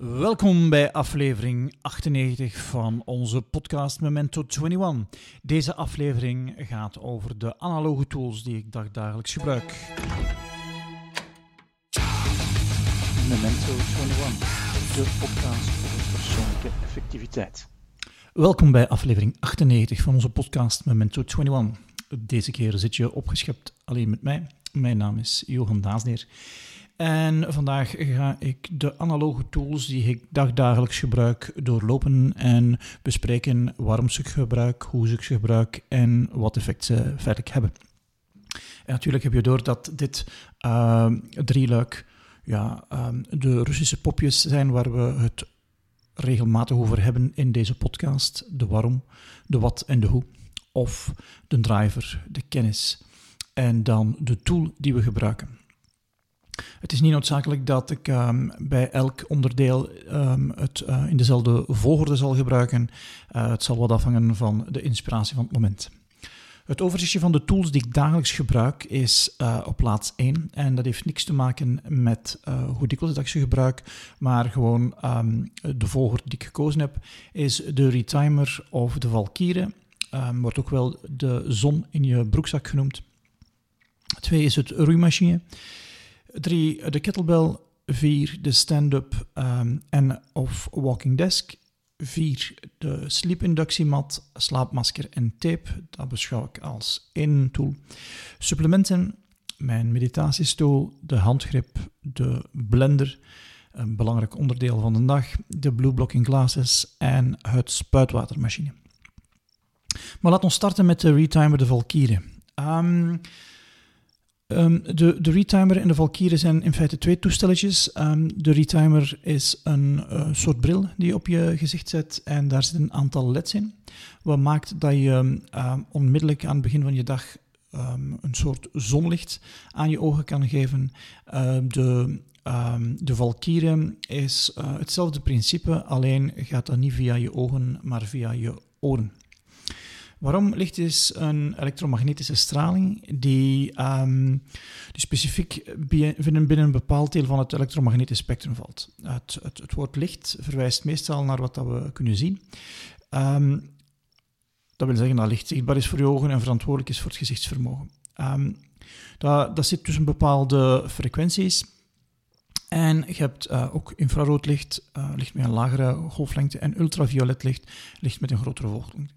Welkom bij aflevering 98 van onze podcast Memento 21. Deze aflevering gaat over de analoge tools die ik dagdagelijks gebruik. Memento 21, de podcast over persoonlijke effectiviteit. Welkom bij aflevering 98 van onze podcast Memento 21. Deze keer zit je opgeschept alleen met mij. Mijn naam is Johan Daasneer. En vandaag ga ik de analoge tools die ik dagdagelijks gebruik doorlopen en bespreken waarom ze ik gebruik, hoe ze ik gebruik en wat effect ze verder hebben. En natuurlijk heb je door dat dit uh, drieluik ja, uh, de Russische popjes zijn waar we het regelmatig over hebben in deze podcast. De waarom, de wat en de hoe. Of de driver, de kennis en dan de tool die we gebruiken. Het is niet noodzakelijk dat ik um, bij elk onderdeel um, het uh, in dezelfde volgorde zal gebruiken. Uh, het zal wat afhangen van de inspiratie van het moment. Het overzichtje van de tools die ik dagelijks gebruik is uh, op plaats 1. En dat heeft niks te maken met hoe dikwijls ik ze gebruik, maar gewoon um, de volgorde die ik gekozen heb is de retimer of de valkyrie. wordt ook wel de zon in je broekzak genoemd. Twee is het roeimachine. Drie, de kettlebell. Vier, de stand-up um, en of walking desk. Vier, de sleepinductiemat, slaapmasker en tape. Dat beschouw ik als één tool. Supplementen, mijn meditatiestoel, de handgrip, de blender, een belangrijk onderdeel van de dag, de blue blocking glasses en het spuitwatermachine. Maar laten we starten met de retimer de Valkyrie. Um, Um, de, de retimer en de Valkyrie zijn in feite twee toestelletjes. Um, de retimer is een uh, soort bril die je op je gezicht zet en daar zit een aantal leds in. Wat maakt dat je um, onmiddellijk aan het begin van je dag een soort zonlicht aan je ogen kan geven. de, de Valkyrie is uh, hetzelfde principe, alleen gaat dat niet via je ogen, maar via je oren. Waarom? Licht is een elektromagnetische straling die, die specifiek binnen, binnen een bepaald deel van het elektromagnetisch spectrum valt. Het, het, het woord licht verwijst meestal naar wat dat we kunnen zien. Um, dat wil zeggen dat licht zichtbaar is voor je ogen en verantwoordelijk is voor het gezichtsvermogen. Um, dat, dat zit tussen bepaalde frequenties. En je hebt uh, ook infraroodlicht, uh, licht met een lagere golflengte, en ultraviolet licht, licht met een grotere golflengte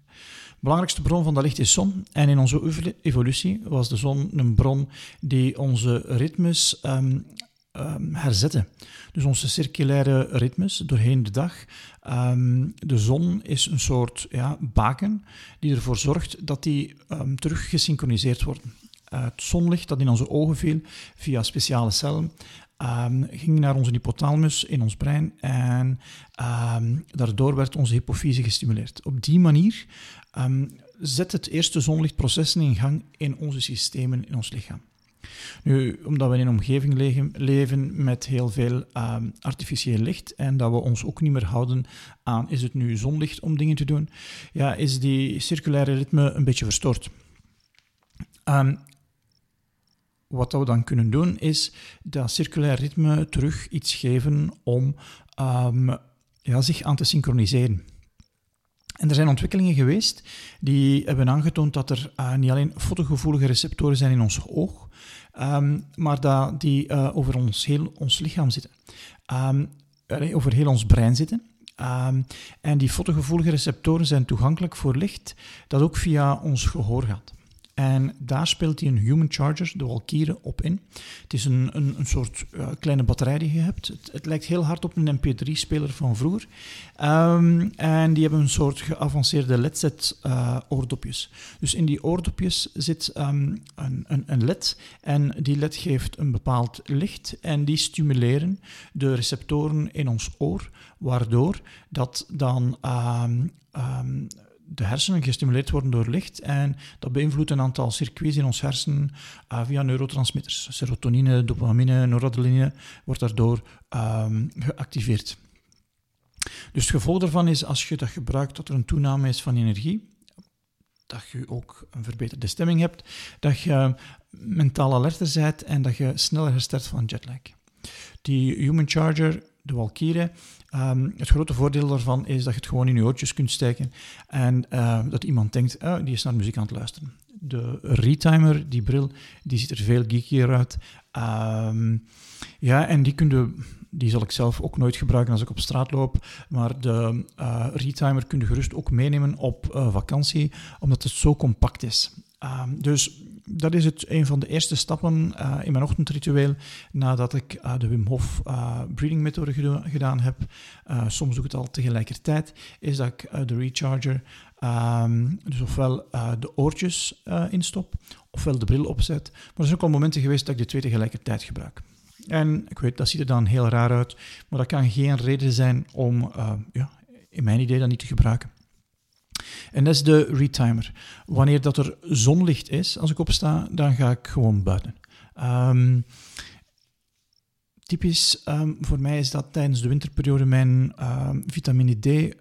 belangrijkste bron van dat licht is zon. En in onze evolutie was de zon een bron die onze ritmes um, um, herzette. Dus onze circulaire ritmes doorheen de dag. Um, de zon is een soort ja, baken die ervoor zorgt dat die terug gesynchroniseerd worden. Het zonlicht dat in onze ogen viel via speciale cellen um, ging naar onze hypothalamus in ons brein en um, daardoor werd onze hypofyse gestimuleerd. Op die manier um, zet het eerste zonlichtprocessen in gang in onze systemen, in ons lichaam. Nu, omdat we in een omgeving leven, met heel veel artificieel licht en dat we ons ook niet meer houden aan is het nu zonlicht om dingen te doen, ja, is die circulaire ritme een beetje verstoord. Wat we dan kunnen doen, is dat circulair ritme terug iets geven om um, ja, zich aan te synchroniseren. En er zijn ontwikkelingen geweest die hebben aangetoond dat er uh, niet alleen fotogevoelige receptoren zijn in ons oog, um, maar dat die uh, over ons, heel ons lichaam zitten. Um, over heel ons brein zitten. En die fotogevoelige receptoren zijn toegankelijk voor licht dat ook via ons gehoor gaat. En daar speelt hij een Human Charger, de Valkyrie, op in. Het is een, een, een soort uh, kleine batterij die je hebt. Het, het, lijkt heel hard op een MP3-speler van vroeger. Um, en die hebben een soort geavanceerde LED-set uh, oordopjes. Dus in die oordopjes zit um, een, een, een, LED en die LED geeft een bepaald licht en die stimuleren de receptoren in ons oor, waardoor dat dan um, de hersenen gestimuleerd worden door licht en dat beïnvloedt een aantal circuits in ons hersenen uh, via neurotransmitters. Serotonine, dopamine, noradrenaline wordt daardoor um, geactiveerd. Dus het gevolg daarvan is, als je dat gebruikt, dat er een toename is van energie, dat je ook een verbeterde stemming hebt, dat je mentaal alerter bent en dat je sneller herstelt van jetlag. Die Human Charger, de Valkyrie, ehm, het grote voordeel daarvan is dat je het gewoon in je oortjes kunt steken en dat iemand denkt, oh, die is naar muziek aan het luisteren. De retimer, die bril, die ziet er veel geekier uit. Ehm, ja, en die kun je die zal ik zelf ook nooit gebruiken als ik op straat loop. Maar de uh, retimer kun je gerust ook meenemen op uh, vakantie, omdat het zo compact is. Uh, dus dat is het, een van de eerste stappen uh, in mijn ochtendritueel nadat ik de Wim Hof breathing methode gedaan heb. soms doe ik het al tegelijkertijd, is dat ik de recharger, um, dus ofwel de oortjes instop, ofwel de bril opzet. Maar er zijn ook al momenten geweest dat ik de twee tegelijkertijd gebruik. En ik weet, dat ziet er dan heel raar uit, maar dat kan geen reden zijn om, ja, in mijn idee, dat niet te gebruiken. En dat is de retimer. Wanneer dat er zonlicht is, als ik opsta, dan ga ik gewoon buiten. Um, typisch ehm, voor mij is dat tijdens de winterperiode mijn ehm, vitamine D uh,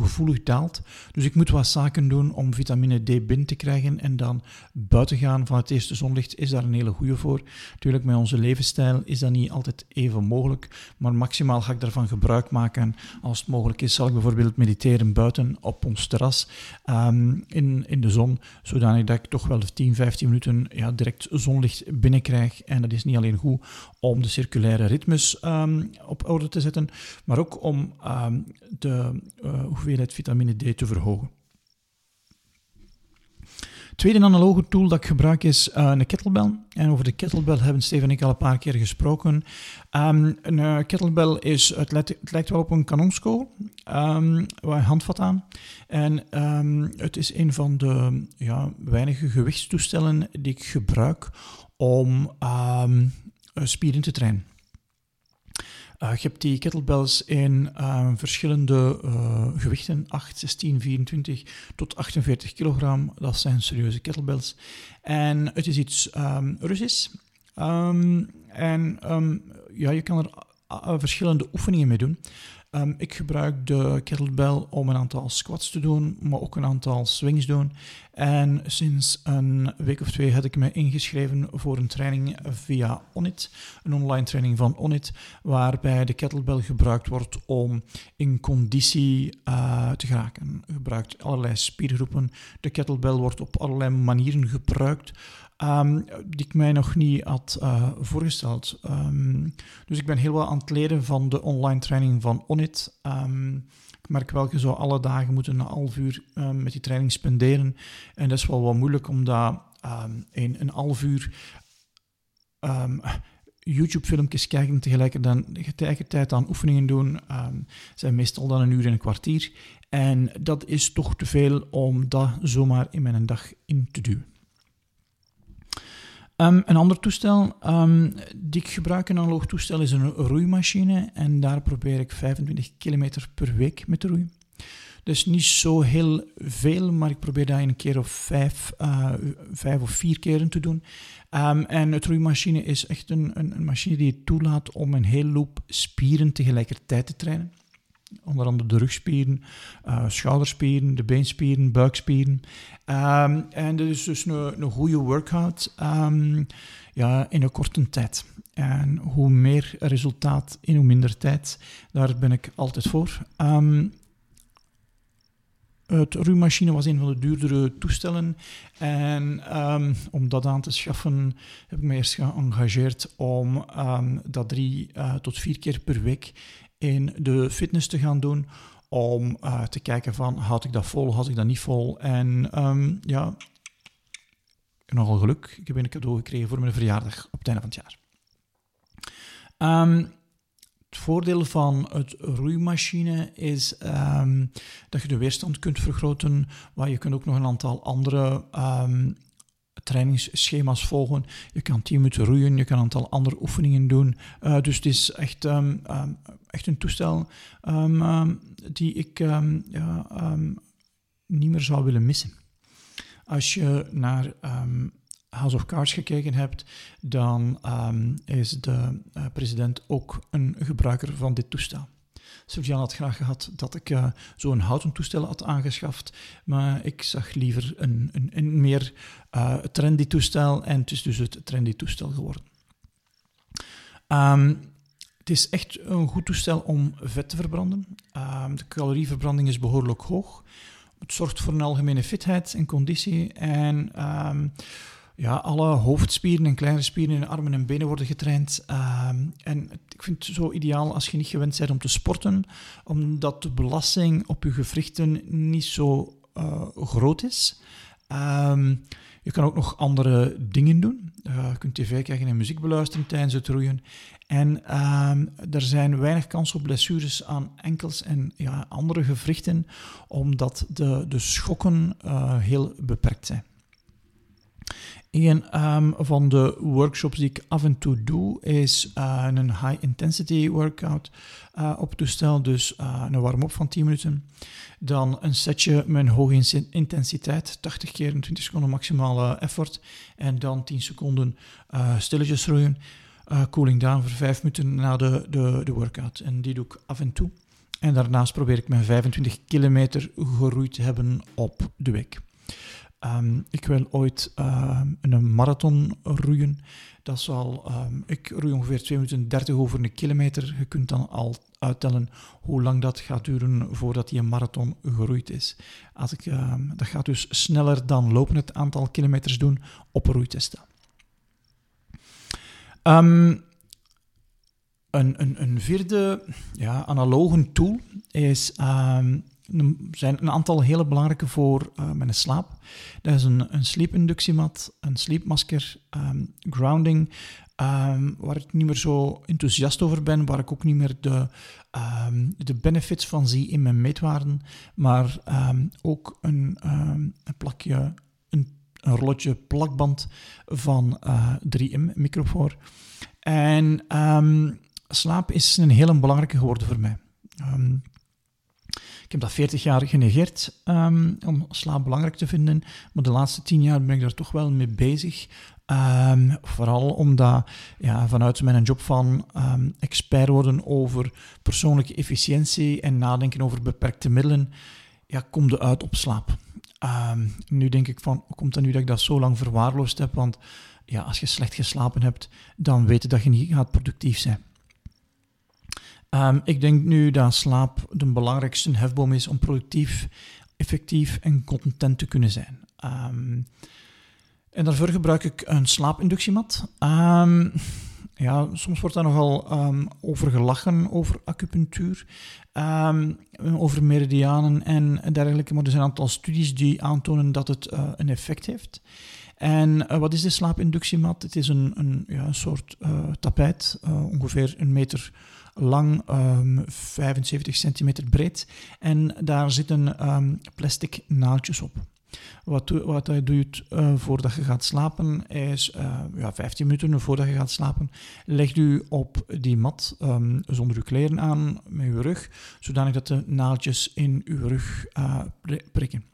gevoelig daalt. Dus ik moet wat zaken doen om vitamine D binnen te krijgen en dan buiten gaan van het eerste zonlicht is daar een hele goede voor. Natuurlijk, met onze levensstijl is dat niet altijd even mogelijk, maar maximaal ga ik daarvan gebruik maken. Als het mogelijk is, zal ik bijvoorbeeld mediteren buiten op ons terras um, in, in de zon, zodanig dat ik toch wel 10, 15 minuten ja, direct zonlicht binnenkrijg. En dat is niet alleen goed om de circulaire ritmes um, op orde te zetten, maar ook om um, de uh, hoeveelheid vitamine D te verhogen. Tweede analoge tool dat ik gebruik is uh, een kettlebell. En over de kettlebell hebben Steven en ik al een paar keer gesproken. Um, een uh, kettlebell is, het lijkt, wel op een kanonskool, um, waar handvat aan. En het is een van de ja, weinige gewichtstoestellen die ik gebruik om spieren te trainen. Uh, je hebt die kettlebells in uh, verschillende uh, gewichten, 8, 16, 24 tot 48 kilogram. Dat zijn serieuze kettlebells. En het is iets um, Russisch. Um, en ja, je kan er verschillende oefeningen mee doen. Um, ik gebruik de kettlebell om een aantal squats te doen, maar ook een aantal swings doen. En sinds een week of twee heb ik me ingeschreven voor een training via Onit, een online training van Onit, waarbij de kettlebell gebruikt wordt om in conditie uh, te geraken. Gebruikt allerlei spiergroepen. De kettlebell wordt op allerlei manieren gebruikt Um, die ik mij nog niet had uh, voorgesteld. Um, dus ik ben heel wat aan het leren van de online training van Onit. Um, ik merk wel, je zou alle dagen moeten een half uur met die training spenderen. En dat is wel wat moeilijk, omdat in een half uur YouTube-filmpjes kijken tegelijkertijd aan oefeningen doen, zijn meestal dan een uur en een kwartier. En dat is toch te veel om dat zomaar in mijn dag in te duwen. Um, een ander toestel um, die ik gebruik, een analoog toestel, is een roeimachine. En daar probeer ik 25 kilometer per week met te roeien. Dus niet zo heel veel, maar ik probeer dat een keer of vijf, uh, vijf of vier keren te doen. Um, en het roeimachine is echt een, een, een machine die je toelaat om een hele loop spieren tegelijkertijd te trainen. Onder andere de rugspieren, uh, schouderspieren, de beenspieren, buikspieren. Um, en dat is dus een, een goede workout um, ja, in een korte tijd. En hoe meer resultaat in hoe minder tijd, daar ben ik altijd voor. Um, het roeimachine was een van de duurdere toestellen. En om dat aan te schaffen, heb ik me eerst geëngageerd om dat drie uh, tot vier keer per week in de fitness te gaan doen. Om uh, te kijken van, had ik dat vol, had ik dat niet vol. En um, ja, nogal geluk. Ik heb een cadeau gekregen voor mijn verjaardag op het einde van het jaar. Um, het voordeel van het roeimachine is um, dat je de weerstand kunt vergroten, maar je kunt ook nog een aantal andere trainingsschema's volgen. Je kan 10 minuten roeien, je kan een aantal andere oefeningen doen. Uh, dus het is echt, echt een toestel um, die ik ja, niet meer zou willen missen. Als je naar House of Cards gekeken hebt, dan is de uh, president ook een gebruiker van dit toestel. Sylvian had graag gehad dat ik uh, zo'n houten toestel had aangeschaft, maar ik zag liever een, een, een meer uh, trendy toestel en het is dus het trendy toestel geworden. Um, Het is echt een goed toestel om vet te verbranden. Ehm, de calorieverbranding is behoorlijk hoog. Het zorgt voor een algemene fitheid en conditie. En ehm, ja, alle hoofdspieren en kleine spieren in de armen en benen worden getraind. Ehm, en ik vind het zo ideaal als je niet gewend bent om te sporten, omdat de belasting op je gewrichten niet zo uh, groot is. je kan ook nog andere dingen doen. Uh, je kunt tv kijken en muziek beluisteren tijdens het roeien. En uh, er zijn weinig kans op blessures aan enkels en ja, andere gewrichten, omdat de, de schokken uh, heel beperkt zijn. Een um, van de workshops die ik af en toe doe, is uh, een high-intensity workout uh, op toestel. Dus een warm-op van 10 minuten. Dan een setje met hoge intensiteit, 80 keer in 20 seconden maximale effort. En dan 10 seconden stilletjes roeien uh, cooling down voor 5 minuten na de, de, de workout. En die doe ik af en toe. En daarnaast probeer ik mijn 25 kilometer geroeid te hebben op de week. Um, ik wil ooit uh, een marathon roeien. Dat zal, um, ik roei ongeveer 2 minuten 30 over een kilometer. Je kunt dan al uittellen hoe lang dat gaat duren voordat die marathon geroeid is. Als ik, dat gaat dus sneller dan lopen het aantal kilometers doen op roeitesten. Um, een, een, een, vierde ja, analoge tool is, um, zijn een aantal hele belangrijke voor uh, mijn slaap. Dat is een, een sleep-inductiemat, een sleepmasker, um, grounding, waar ik niet meer zo enthousiast over ben, waar ik ook niet meer de, de benefits van zie in mijn meetwaarden, maar ook een, een plakje een rolletje plakband van uh, eh, 3M Microfoor. En ehm, slaap is een hele belangrijke geworden voor mij. Um, ik heb dat 40 jaar genegeerd um, om slaap belangrijk te vinden, maar de laatste 10 jaar ben ik daar toch wel mee bezig. Vooral omdat ja, vanuit mijn job van expert worden over persoonlijke efficiëntie en nadenken over beperkte middelen, ja, kom je uit op slaap. Um, nu denk ik van, hoe komt het nu dat ik dat zo lang verwaarloosd heb? Want ja, als je slecht geslapen hebt, dan weet je dat je niet gaat productief zijn. Um, ik denk nu dat slaap de belangrijkste hefboom is om productief, effectief en content te kunnen zijn. Um, en daarvoor gebruik ik een slaapinductiemat. Ja, soms wordt daar nogal um, over gelachen, over acupunctuur, um, over meridianen en dergelijke. Maar er zijn een aantal studies die aantonen dat het uh, een effect heeft. En uh, wat is de slaapinductiemat? Het is een, een, ja, soort uh, tapijt, ongeveer een meter lang, um, 75 centimeter breed. En daar zitten plastic naaldjes op. Wat, wat je doet uh, voordat je gaat slapen, is uh, ja, 15 minuten voordat je gaat slapen, leg u op die mat um, zonder uw kleren aan, met uw rug, zodanig dat de naaldjes in uw rug uh, prikken.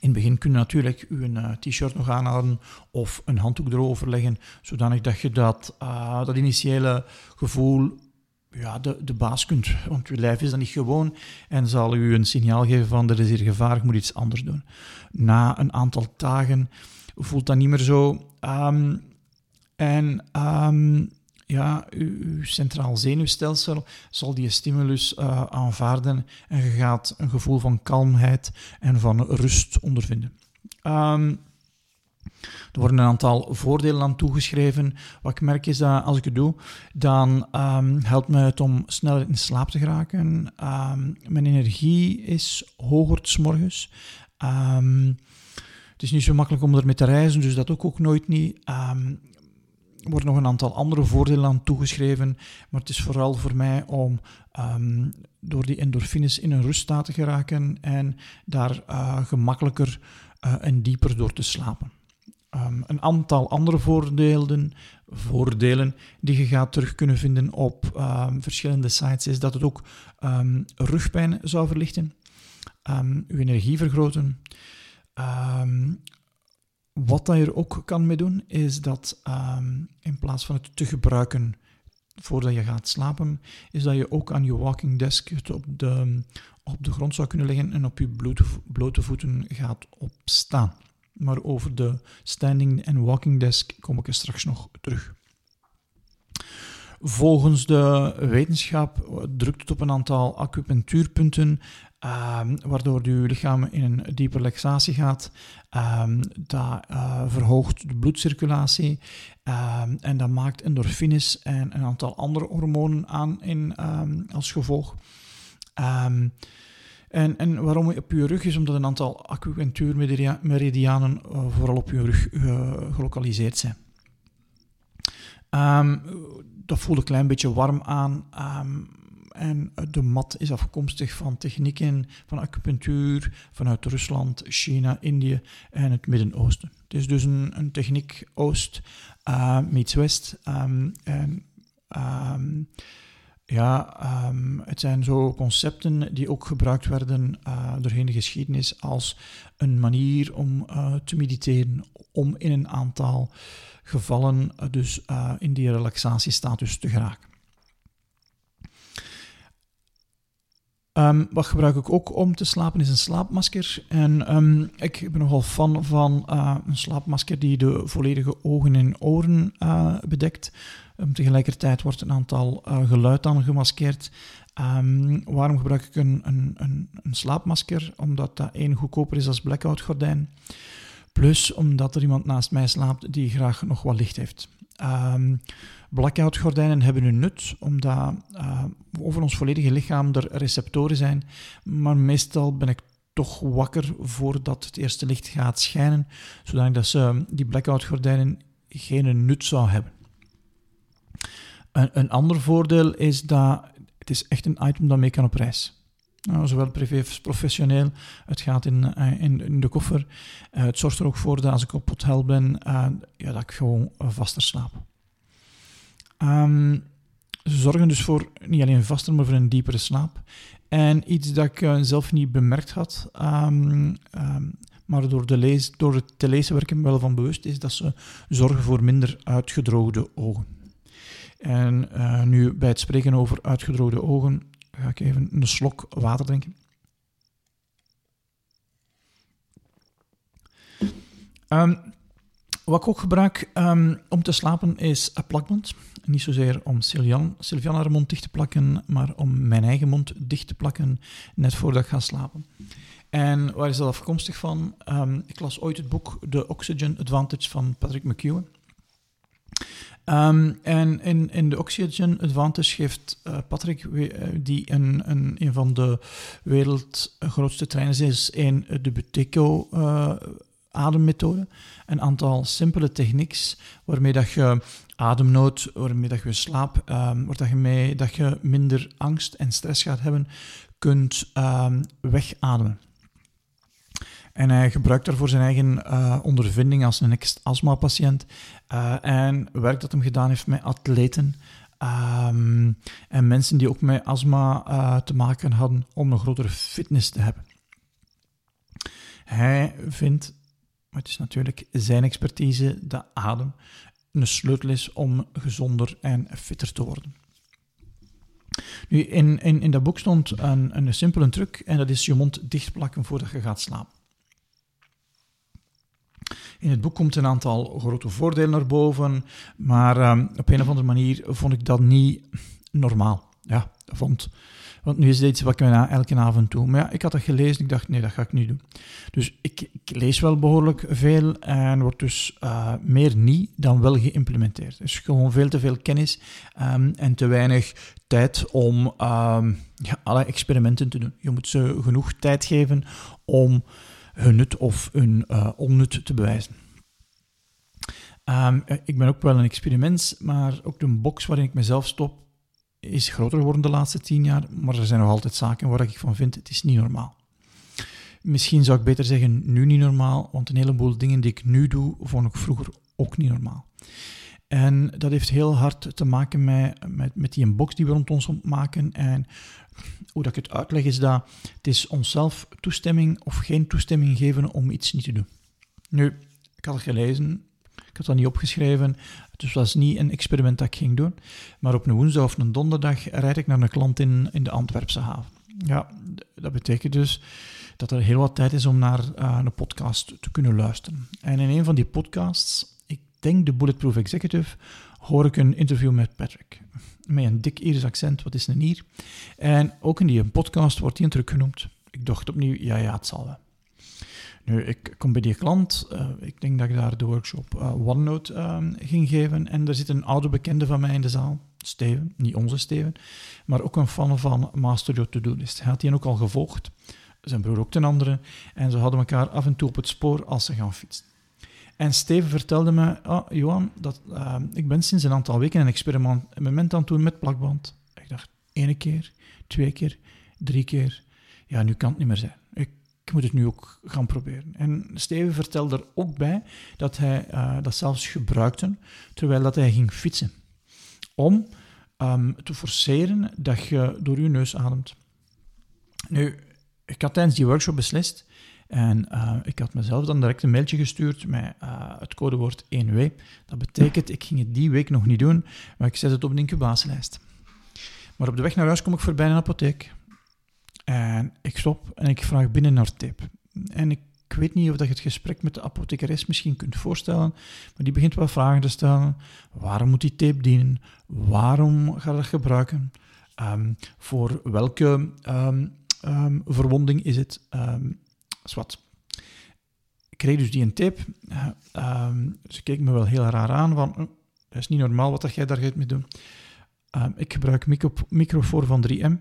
In het begin kun je natuurlijk uw t-shirt nog aanhouden of een handdoek erover leggen, zodanig dat je dat, dat initiële gevoel ja, de, de baas kunt. Want uw lijf is dan niet gewoon en zal u een signaal geven van er is hier gevaar, ik moet iets anders doen. Na een aantal dagen voelt dat niet meer zo. Um, en um, ja, uw, centraal zenuwstelsel zal die stimulus uh, aanvaarden en je gaat een gevoel van kalmheid en van rust ondervinden. Um, er worden een aantal voordelen aan toegeschreven. Wat ik merk is dat als ik het doe, dan um, helpt me het om sneller in slaap te geraken. Um, mijn energie is hoger s morgens. Um, het is niet zo makkelijk om ermee te reizen, dus dat ook, ook nooit niet. er worden nog een aantal andere voordelen aan toegeschreven, maar het is vooral voor mij om door die endorfines in een ruststaat te geraken en daar uh, gemakkelijker uh, en dieper door te slapen. Um, een aantal andere voordelen, voordelen die je gaat terug kunnen vinden op um, verschillende sites is dat het ook um, rugpijn zou verlichten, uw energie vergroten. wat dat je er ook kan mee doen, is dat in plaats van het te gebruiken voordat je gaat slapen, is dat je ook aan je walking desk het op de, op de grond zou kunnen leggen en op je blote voeten gaat opstaan. Maar over de standing en walking desk kom ik er straks nog terug. volgens de wetenschap drukt het op een aantal acupunctuurpunten, ehm, waardoor je lichaam in een diepe relaxatie gaat. Um, dat uh, verhoogt de bloedcirculatie um, en dat maakt endorfines en een aantal andere hormonen aan in, als gevolg. En, en waarom op je rug is omdat een aantal acupunctuurmeridianen uh, vooral op je rug uh, gelokaliseerd zijn. Um, dat voelt een klein beetje warm aan. Um, en de mat is afkomstig van technieken van acupunctuur vanuit Rusland, China, Indië en het Midden-Oosten. Het is dus een, een techniek Oost uh, meets West. Um, en ja, um, het zijn zo concepten die ook gebruikt werden uh, doorheen de geschiedenis als een manier om uh, te mediteren, om in een aantal gevallen uh, dus in die relaxatiestatus te geraken. Um, wat gebruik ik ook om te slapen is een slaapmasker. En um, ik ben nogal fan van een slaapmasker die de volledige ogen en oren bedekt. Um, tegelijkertijd wordt een aantal uh, geluid dan gemaskeerd. Um, waarom gebruik ik een, een, een, een, slaapmasker? Omdat dat één goedkoper is als blackout gordijn. Plus omdat er iemand naast mij slaapt die graag nog wat licht heeft. Um, blackout gordijnen hebben hun nut, omdat uh, over ons volledige lichaam er receptoren zijn. Maar meestal ben ik toch wakker voordat het eerste licht gaat schijnen, zodat ze die blackout gordijnen geen nut zou hebben. Een, een ander voordeel is dat het is echt een item dat mee kan op reis. Nou, zowel privé als professioneel. Het gaat in, eh, in, de koffer. Uh, het zorgt er ook voor dat als ik op hotel ben, uh, ja, dat ik gewoon vaster slaap. Um, ze zorgen dus voor niet alleen vaster, maar voor een diepere slaap. En iets dat ik zelf niet bemerkt had, um, um, maar door, de lees, door het te lezen me wel van bewust is, dat ze zorgen voor minder uitgedroogde ogen. En uh, nu bij het spreken over uitgedroogde ogen ga ik even een slok water drinken. Um, wat ik ook gebruik um, om te slapen is een plakband. Niet zozeer om Sylvian, Sylvian haar mond dicht te plakken, maar om mijn eigen mond dicht te plakken net voordat ik ga slapen. En waar is dat afkomstig van? Um, ik las ooit het boek The Oxygen Advantage van Patrick McEwen. Um, en in, in de Oxygen Advantage geeft uh, Patrick, uh, die een, een, een van de wereldgrootste trainers is in de Buteco uh, ademmethode, een aantal simpele techniques waarmee dat je ademnood, waarmee dat je slaap, um, dat je, mee, dat je minder angst en stress gaat hebben, kunt um, wegademen. En hij gebruikt daarvoor zijn eigen uh, ondervinding als een astma-patiënt. Uh, en werk dat hem gedaan heeft met atleten. Um, en mensen die ook met astma uh, te maken hadden om een grotere fitness te hebben. Hij vindt, maar het is natuurlijk zijn expertise, dat adem een sleutel is om gezonder en fitter te worden. Nu, in, in, in dat boek stond een, een simpele truc en dat is je mond dichtplakken voordat je gaat slapen. In het boek komt een aantal grote voordelen naar boven, maar um, op een of andere manier vond ik dat niet normaal. Ja, vond. Want nu is dit iets wat ik na elke avond doe. Maar ja, ik had dat gelezen ik dacht, nee, dat ga ik niet doen. Dus ik, lees wel behoorlijk veel en wordt dus uh, meer niet dan wel geïmplementeerd. Dus gewoon veel te veel kennis um, en te weinig tijd om um, ja, alle experimenten te doen. Je moet ze genoeg tijd geven om hun nut of hun uh, onnut te bewijzen. Um, ik ben ook wel een experiment, maar ook de box waarin ik mezelf stop is groter geworden de laatste tien jaar. Maar er zijn nog altijd zaken waar ik van vind, het is niet normaal. Misschien zou ik beter zeggen, nu niet normaal, want een heleboel dingen die ik nu doe, vond ik vroeger ook niet normaal. En dat heeft heel hard te maken met, met, met die box die we rond ons maken. En hoe dat ik het uitleg is dat het is onszelf toestemming of geen toestemming geven om iets niet te doen. Nu, ik had het gelezen, ik had dat niet opgeschreven, dus het was niet een experiment dat ik ging doen. Maar op een woensdag of een donderdag rijd ik naar een klant in, in de Antwerpse haven. Ja, dat betekent dus dat er heel wat tijd is om naar uh, een podcast te kunnen luisteren. En in een van die podcasts, ik denk de Bulletproof Executive, hoor ik een interview met Patrick. Met een dik Iers accent, wat is een Ier? En ook in die podcast wordt hij teruggenoemd. Ik dacht opnieuw, ja, ja, het zal wel. Nu, ik kom bij die klant. Uh, ik denk dat ik daar de workshop uh, OneNote uh, ging geven. En er zit een oude bekende van mij in de zaal. Steven, niet onze Steven, maar ook een fan van Master Your To-Do List. Hij had die ook al gevolgd. Zijn broer ook ten andere. En ze hadden elkaar af en toe op het spoor als ze gaan fietsen. En Steven vertelde me, oh, Johan, dat, ik ben sinds een aantal weken een experiment aan het doen met plakband. Ik dacht, ene keer, twee keer, drie keer. Ja, nu kan het niet meer zijn. Ik moet het nu ook gaan proberen. En Steven vertelde er ook bij dat hij uh, dat zelfs gebruikte terwijl dat hij ging fietsen. Om um, te forceren dat je door je neus ademt. Nu, ik had tijdens die workshop beslist en uh, ik had mezelf dan direct een mailtje gestuurd met uh, het codewoord 1W. Dat betekent, ik ging het die week nog niet doen, maar ik zet het op een incubatielijst. Maar op de weg naar huis kom ik voorbij een apotheek. En ik stop en ik vraag binnen naar tip. En ik weet niet of je het gesprek met de apothecares misschien kunt voorstellen, maar die begint wel vragen te stellen. Waarom moet die tape dienen? Waarom ga je dat gebruiken? Um, voor welke um, um, verwonding is het? Zwart. Ik kreeg dus die een tape. Uh, ze keek me wel heel raar aan, van, oh, dat is niet normaal wat jij daar gaat mee doen. ik gebruik micro, microfoor van 3M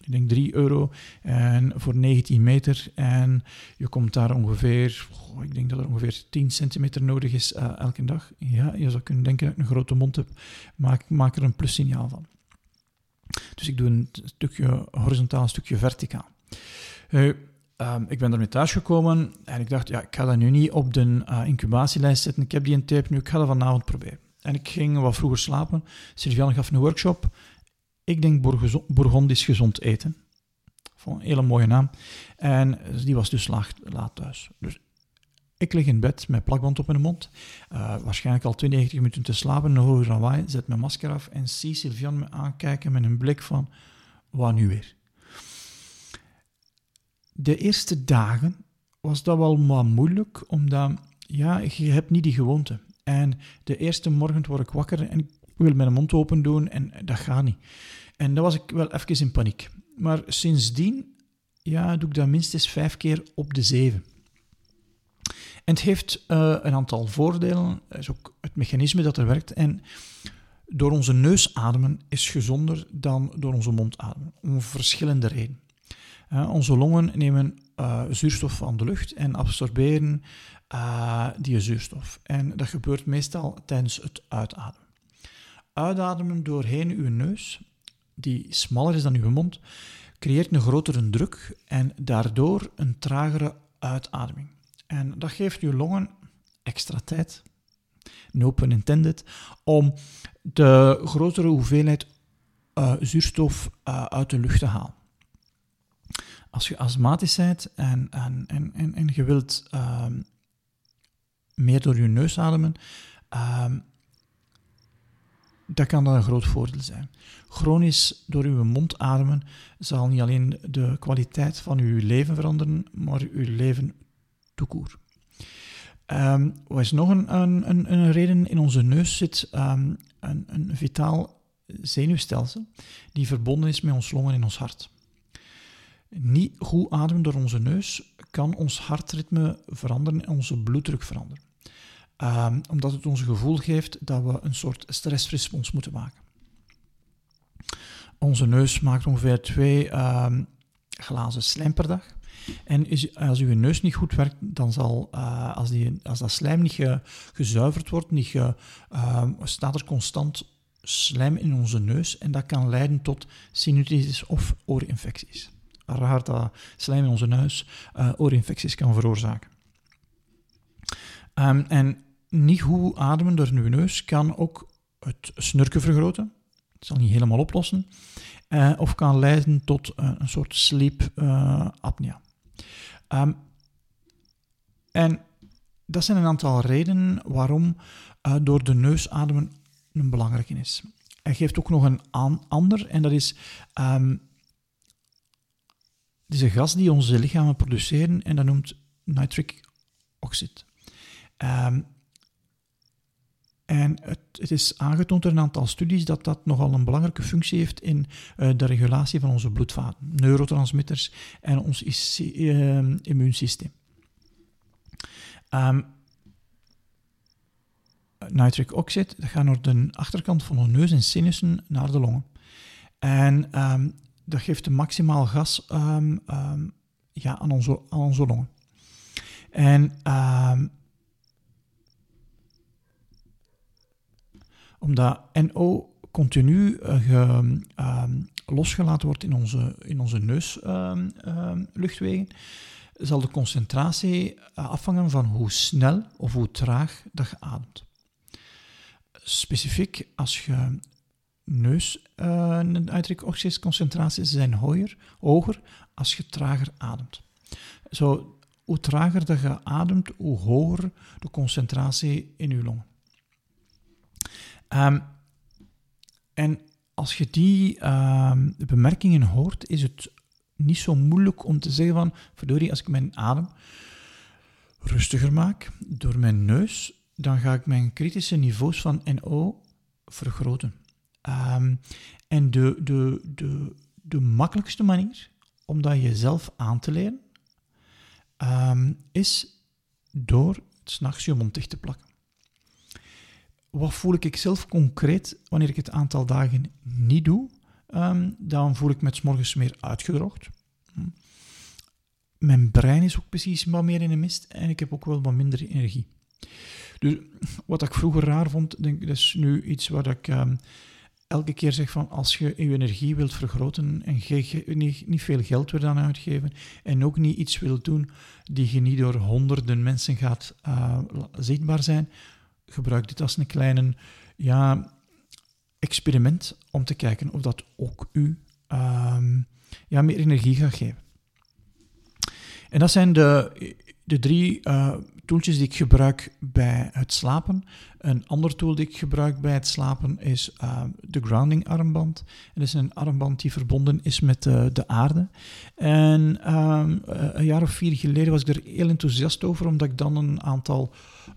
ik denk 3 euro en voor 19 meter. En je komt daar ongeveer, ik denk dat er ongeveer 10 centimeter nodig is uh, elke dag. Ja, je zou kunnen denken dat ik een grote mond heb, maar maak er een plussignaal van. Dus ik doe een stukje horizontaal, een stukje verticaal. Uh, um, ik ben ermee thuisgekomen en ik dacht, ja, ik ga dat nu niet op de uh, incubatielijst zetten. Ik heb die een tape nu, ik ga dat vanavond proberen. En ik ging wat vroeger slapen. Sylviane gaf een workshop. Ik denk Bourgondisch gezond eten. Van een hele mooie naam. En die was dus laat, laat thuis. Dus ik lig in bed met plakband op mijn mond. Uh, waarschijnlijk al 92 minuten te slapen. Een hoge lawaai. Zet mijn masker af. En zie Sylvian me aankijken met een blik van... Wat nu weer? De eerste dagen was dat wel maar moeilijk. Omdat, ja, je hebt niet die gewoonte. En de eerste morgen word ik wakker en ik wil mijn mond open doen en dat gaat niet. En dan was ik wel even in paniek. Maar sindsdien ja, doe ik dat minstens vijf keer op de zeven. En het heeft uh, een aantal voordelen. Dat is ook het mechanisme dat er werkt. En door onze neus ademen is gezonder dan door onze mond ademen. Om verschillende redenen. Onze longen nemen uh, zuurstof van de lucht en absorberen die zuurstof. En dat gebeurt meestal tijdens het uitademen. Uitademen doorheen uw neus die smaller is dan uw mond, creëert een grotere druk en daardoor een tragere uitademing. En dat geeft uw longen extra tijd, no pun intended, om de grotere hoeveelheid uh, zuurstof uit de lucht te halen. Als je astmatisch bent en, en, en, en, en je wilt uh, meer door je neus ademen, ehm, dat kan een groot voordeel zijn. Chronisch door uw mond ademen zal niet alleen de kwaliteit van uw leven veranderen, maar uw leven toekoer. Um, wat is nog een, een, een, reden? In onze neus zit um, een, een vitaal zenuwstelsel die verbonden is met ons longen en ons hart. Niet goed ademen door onze neus kan ons hartritme veranderen en onze bloeddruk veranderen. Um, omdat het ons gevoel geeft dat we een soort stressrespons moeten maken. Onze neus maakt ongeveer twee um, glazen slijm per dag. En als uw neus niet goed werkt, dan zal, uh, als, die, als dat slijm niet ge, gezuiverd wordt, niet uh, staat er constant slijm in onze neus en dat kan leiden tot sinusitis of oorinfecties. Raar dat slijm in onze neus uh, oorinfecties kan veroorzaken. Um, en niet goed ademen door uw neus kan ook het snurken vergroten. Het zal niet helemaal oplossen. Uh, of kan leiden tot uh, een soort sleep uh, apnea. Um, en dat zijn een aantal redenen waarom door de neus ademen een belangrijke is. Hij geeft ook nog een ander, en dat is um, deze gas die onze lichamen produceren, en dat noemt nitric oxide. Um, en het, het, is aangetoond door een aantal studies dat dat nogal een belangrijke functie heeft in uh, de regulatie van onze bloedvaten, neurotransmitters en ons uh, immuunsysteem. Um, nitric oxide dat gaat naar de achterkant van de neus en sinussen naar de longen. En dat geeft maximaal gas um, ja, aan, onze, aan onze longen. En omdat NO continu uh, losgelaten wordt in onze, in onze neusluchtwegen, zal de concentratie eh, afhangen van hoe snel of hoe traag dat je ademt. Specifiek als je neus uh, concentraties zijn hoger, hoger als je trager ademt. Zo, hoe trager dat je ademt, hoe hoger de concentratie in je longen. Um, en als je die um, bemerkingen hoort, is het niet zo moeilijk om te zeggen van, verdorie, als ik mijn adem rustiger maak door mijn neus, dan ga ik mijn kritische niveaus van NO vergroten. Um, en de, de, de, de makkelijkste manier om dat jezelf aan te leren, um, is door s'nachts je mond dicht te plakken wat voel ik zelf concreet wanneer ik het aantal dagen niet doe? Um, dan voel ik me s morgens meer uitgedroogd. Mijn brein is ook precies wat meer in de mist en ik heb ook wel wat minder energie. Dus wat ik vroeger raar vond, denk dat is nu iets waar ik elke keer zeg van als je je energie wilt vergroten en niet, niet, veel geld wil aan uitgeven en ook niet iets wilt doen die je niet door honderden mensen gaat uh, zichtbaar zijn, gebruik dit als een kleine ja, experiment om te kijken of dat ook u um, ja, meer energie gaat geven. En dat zijn de, de drie uh, tooltjes die ik gebruik bij het slapen. Een ander tool die ik gebruik bij het slapen is uh, de grounding armband. Dat is een armband die verbonden is met uh, de aarde. En um, een jaar of vier geleden was ik er heel enthousiast over, omdat ik dan een aantal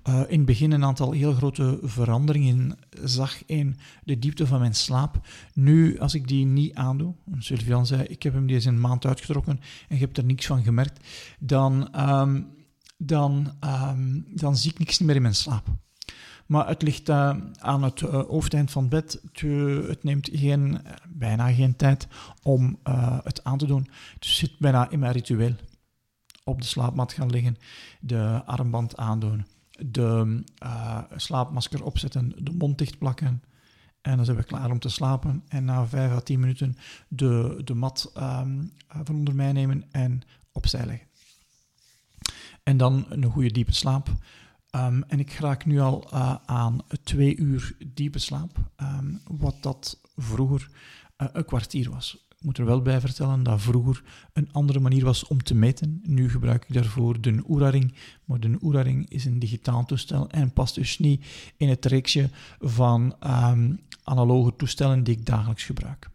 uh, in het begin een aantal heel grote veranderingen zag in de diepte van mijn slaap. Nu, als ik die niet aandoe, Sylvian zei, ik heb hem deze maand uitgetrokken en je hebt er niks van gemerkt, dan, um, dan, um, dan zie ik niks meer in mijn slaap. Maar het ligt uh, aan het uh, van het bed. Het, het neemt geen, bijna geen tijd om het aan te doen. Het zit bijna in mijn ritueel. Op de slaapmat gaan liggen, de armband aandoen, de slaapmasker opzetten, de mond dicht plakken. En dan zijn we klaar om te slapen. En na 5 à 10 minuten de, de mat um, van onder mij nemen en opzij leggen. En dan een goede diepe slaap. Um, en ik raak nu al uh, aan twee uur diepe slaap, um, wat dat vroeger uh, een kwartier was moet er wel bij vertellen dat vroeger een andere manier was om te meten. Nu gebruik ik daarvoor de Oura-ring, maar de Oura-ring is een digitaal toestel en past dus niet in het reeksje van um, analoge toestellen die ik dagelijks gebruik.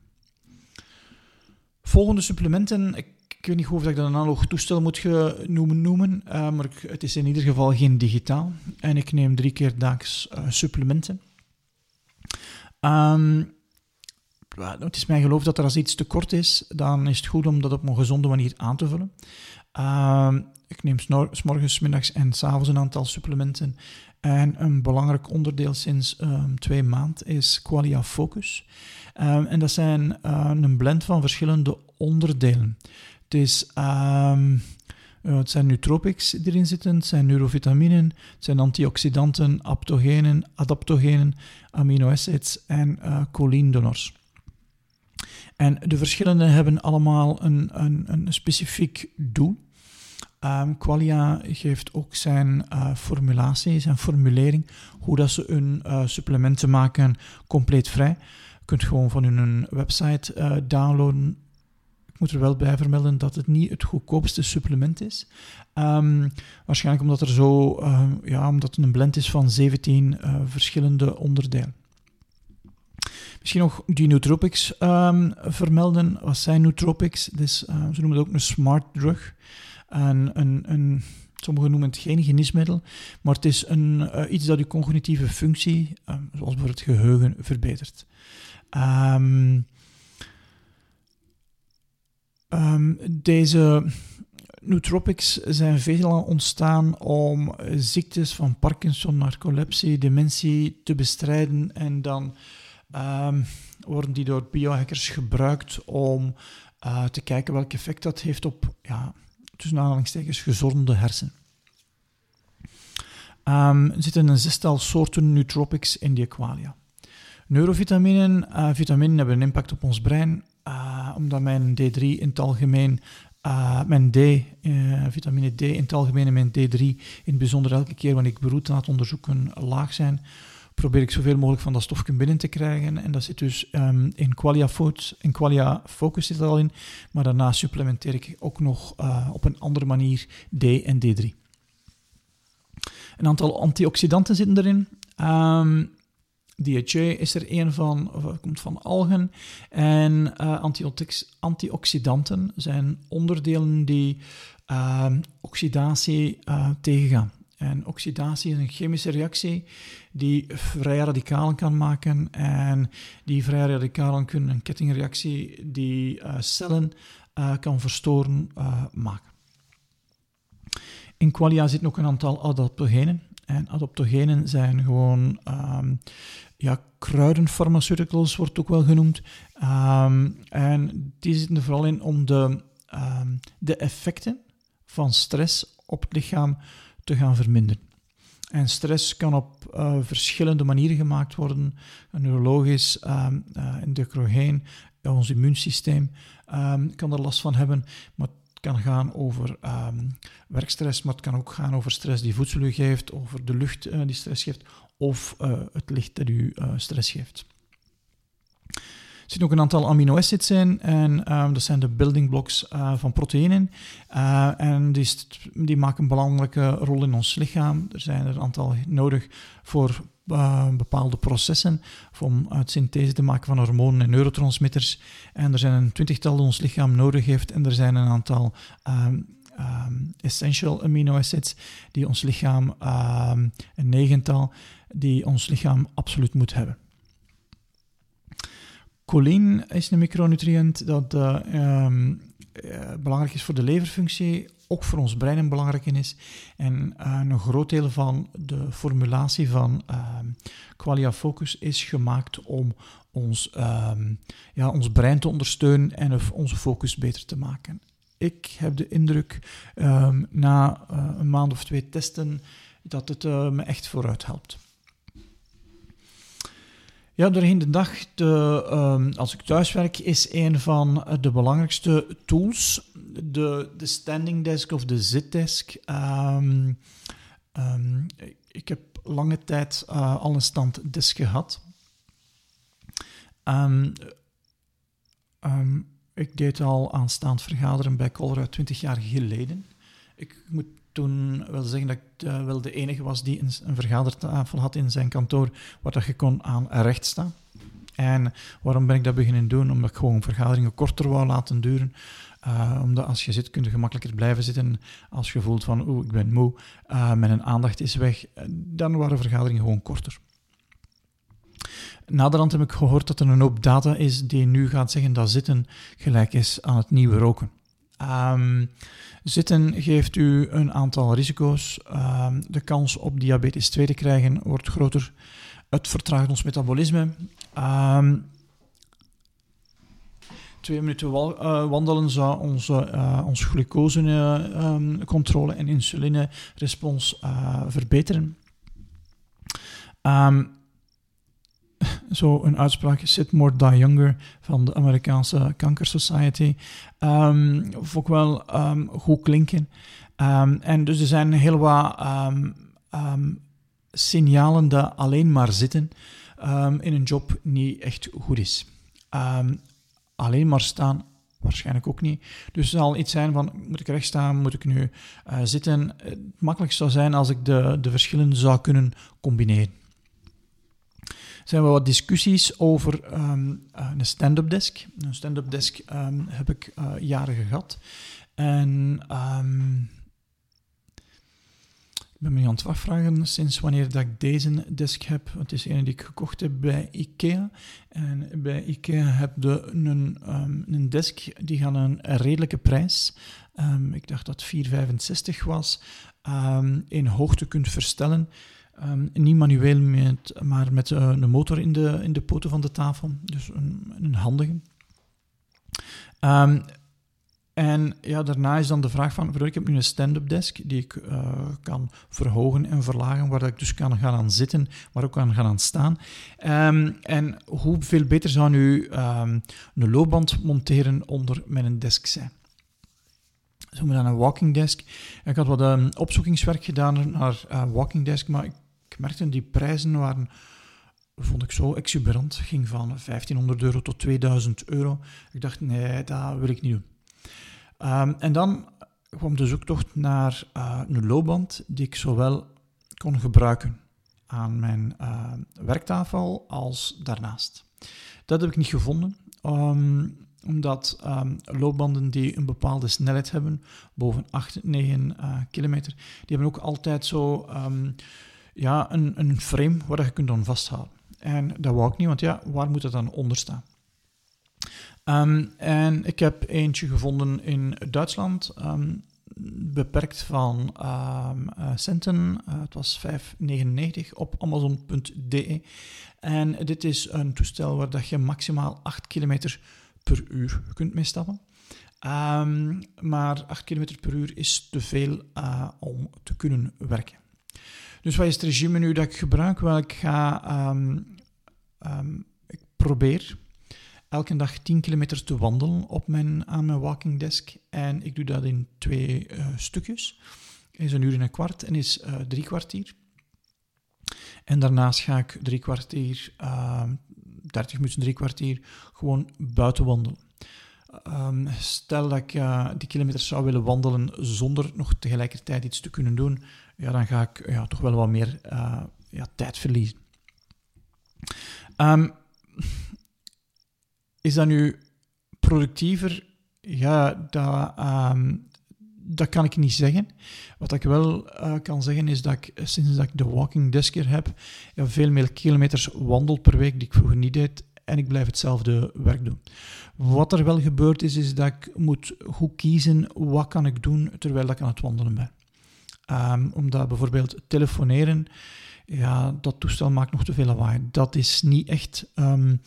Volgende supplementen. Ik, weet niet of ik dat een analoog toestel moet noemen, noemen uh, maar het is in ieder geval geen digitaal. En ik neem drie keer daags uh, supplementen. Um, het is mijn geloof dat er als iets te kort is, dan is het goed om dat op een gezonde manier aan te vullen. Uh, ik neem s morgens, middags en s avonds een aantal supplementen. En een belangrijk onderdeel sinds um, twee maanden is Qualia Focus. En dat zijn uh, een blend van verschillende onderdelen. Uh, het zijn nootropics die erin zitten, het zijn neurovitaminen, het zijn antioxidanten, aptogenen, adaptogenen, aminoacids en uh, choliindonors. En de verschillende hebben allemaal een, een, een specifiek doel. Um, Qualia geeft ook zijn uh, formulatie, zijn formulering, hoe dat ze hun uh, supplementen maken, compleet vrij. Je kunt gewoon van hun website downloaden. Ik moet er wel bij vermelden dat het niet het goedkoopste supplement is. Um, waarschijnlijk omdat er zo, ja, omdat het een blend is van 17 verschillende onderdelen. Misschien nog die nootropics um, vermelden. Wat zijn nootropics? Dus, ze noemen het ook een smart drug. En een, een, Sommigen noemen het geen geneesmiddel, maar het is een, iets dat je cognitieve functie, um, zoals bijvoorbeeld het geheugen, verbetert. Um, deze nootropics zijn veelal ontstaan om ziektes van Parkinson, narcolepsie, dementie te bestrijden en dan worden die door biohackers gebruikt om uh, te kijken welk effect dat heeft op, ja, tussen aanhalingstekens, gezonde hersenen. Um, er zitten een zestal soorten nootropics in die qualia. Neurovitaminen, uh, vitaminen hebben een impact op ons brein, omdat mijn D3 in het algemeen, mijn D, vitamine D in het algemeen en mijn D3 in het bijzonder elke keer wanneer ik beroerte laat onderzoeken laag zijn, probeer ik zoveel mogelijk van dat stofje binnen te krijgen. En dat zit dus um, in Qualia Foods. In Qualia Focus zit dat al in. Maar daarna supplementeer ik ook nog uh, op een andere manier D en D3. Een aantal antioxidanten zitten erin. Um, DHA is er een van, of komt van algen. En uh, antioxidanten zijn onderdelen die uh, oxidatie uh, tegengaan. En oxidatie is een chemische reactie die vrije radicalen kan maken. En die vrije radicalen kunnen een kettingreactie die cellen kan verstoren maken. In qualia zitten ook een aantal adaptogenen. En adaptogenen zijn gewoon um, ja, kruidenpharmaceuticals, wordt ook wel genoemd. Um, en die zitten er vooral in om de, um, de effecten van stress op het lichaam te gaan verminderen. En stress kan op uh, verschillende manieren gemaakt worden. Neurologisch, um, uh, endocrogeen, ons immuunsysteem kan er last van hebben. Maar het kan gaan over um, werkstress, maar het kan ook gaan over stress die voedsel u geeft, over de lucht uh, die stress geeft, of het licht dat u stress geeft. Er zitten ook een aantal amino-acids in en um, dat zijn de building blocks uh, van proteïnen. En die, die, maken een belangrijke rol in ons lichaam. Er zijn er een aantal nodig voor bepaalde processen, om uit synthese te maken van hormonen en neurotransmitters. En er zijn een twintigtal die ons lichaam nodig heeft en er zijn een aantal... Um, um, essential amino acids die ons lichaam, een negental, die ons lichaam absoluut moet hebben. Choline is een micronutriënt dat uh, um, uh, belangrijk is voor de leverfunctie, ook voor ons brein een belangrijke is. En uh, een groot deel van de formulatie van ehm, Qualia Focus is gemaakt om ons, um, ja, ons brein te ondersteunen en onze focus beter te maken. Ik heb de indruk na een maand of twee testen dat het me echt vooruit helpt. Ja, doorheen de dag, de, um, als ik thuiswerk, is een van de belangrijkste tools de, de standing desk of de zitdesk. Um, ik heb lange tijd uh, al een standdesk gehad. ik deed al aanstaand vergaderen bij Colruyt 20 jaar geleden. Ik moet toen wil zeggen dat ik uh, wel de enige was die een, een, vergadertafel had in zijn kantoor waar dat je kon aan recht staan. En waarom ben ik dat beginnen doen? Omdat ik gewoon vergaderingen korter wou laten duren. Uh, omdat als je zit, kun je gemakkelijker blijven zitten. Als je voelt van, oeh, ik ben moe, uh, mijn aandacht is weg, dan waren vergaderingen gewoon korter. Naderhand heb ik gehoord dat er een hoop data is die nu gaat zeggen dat zitten gelijk is aan het nieuwe roken. Um, zitten geeft u een aantal risico's. Um, de kans op diabetes 2 te krijgen wordt groter. Het vertraagt ons metabolisme. Um, twee minuten uh, wandelen zou onze, uh, onze glucosecontrole uh, en insulinerespons verbeteren. Zo een uitspraak, Sit More Die Younger van de Amerikaanse Cancer Society. Um, vond ik wel um, goed klinken. Um, en dus er zijn heel wat signalen dat alleen maar zitten in een job niet echt goed is. alleen maar staan waarschijnlijk ook niet. Dus het zal iets zijn van, moet ik recht staan, moet ik nu uh, zitten? Het makkelijkst zou zijn als ik de, de verschillen zou kunnen combineren zijn wel wat discussies over um, een stand-up desk. Een stand-up desk um, heb ik uh, jaren gehad. En um, Ik ben me aan het afvragen sinds wanneer dat ik deze desk heb. Het is een die ik gekocht heb bij IKEA. En bij IKEA heb je een, een desk die gaat een redelijke prijs. Ik dacht dat 4,65 was. In hoogte kunt verstellen. Um, niet manueel, met, maar met uh, een motor in de, in de poten van de tafel. Dus een, een handige. Um, en ja, daarna is dan de vraag van, ik heb nu een stand-up desk die ik uh, kan verhogen en verlagen, waar ik dus kan gaan aan zitten, maar ook kan gaan aan staan. Um, en hoeveel beter zou nu een loopband monteren onder mijn desk zijn? Zo met een walking desk. Ik had wat um, opzoekingswerk gedaan naar uh, walking desk, maar ik, ik merkte die prijzen waren vond ik zo exuberant. ging van 1500 euro tot 2000 euro. Ik dacht, nee, dat wil ik niet doen. Um, en dan kwam de zoektocht naar uh, een loopband die ik zowel kon gebruiken aan mijn uh, werktafel als daarnaast. Dat heb ik niet gevonden, um, omdat um, loopbanden die een bepaalde snelheid hebben, boven 8, 9 uh, kilometer, die hebben ook altijd zo ja, een, een frame waar je kunt dan vasthouden. En dat wou ik niet, want ja, waar moet het dan onder staan? Um, en ik heb eentje gevonden in Duitsland, um, beperkt van um, uh, centen. Uh, het was 5,99 op amazon.de. En dit is een toestel waar dat je maximaal 8 km per uur kunt mee stappen. maar 8 km per uur is te veel uh, om te kunnen werken. Dus wat is het regime nu dat ik gebruik? Wel, ik ga... ik probeer elke dag 10 kilometer te wandelen op mijn, aan mijn walking desk. En ik doe dat in twee uh, stukjes. Is een uur en een kwart en is uh, drie kwartier. En daarnaast ga ik drie kwartier, uh, ehm, 30 minuten, drie kwartier, gewoon buiten wandelen. Stel dat ik uh, die kilometers zou willen wandelen zonder nog tegelijkertijd iets te kunnen doen, ja, dan ga ik ja, toch wel wat meer uh, ja, tijd verliezen. Um, is dat nu productiever? Ja, dat, um, dat kan ik niet zeggen. Wat ik wel uh, kan zeggen is dat ik sinds dat ik de walking desk heb, veel meer kilometers wandel per week die ik vroeger niet deed. En ik blijf hetzelfde werk doen. Wat er wel gebeurd is, is dat ik moet goed kiezen wat kan ik doen terwijl ik aan het wandelen ben. Um, omdat bijvoorbeeld telefoneren ja, dat toestel maakt nog te veel lawaai. Dat is niet echt um,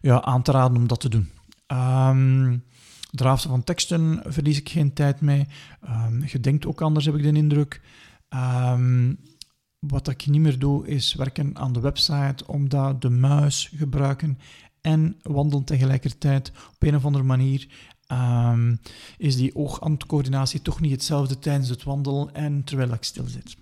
ja, aan te raden om dat te doen. Um, van teksten verlies ik geen tijd mee. Je denkt ook anders, heb ik de indruk. Wat ik niet meer doe, is werken aan de website, omdat de muis gebruiken en wandelen tegelijkertijd op een of andere manier. Um, is die oog-handcoördinatie toch niet hetzelfde tijdens het wandelen en terwijl ik stil zit.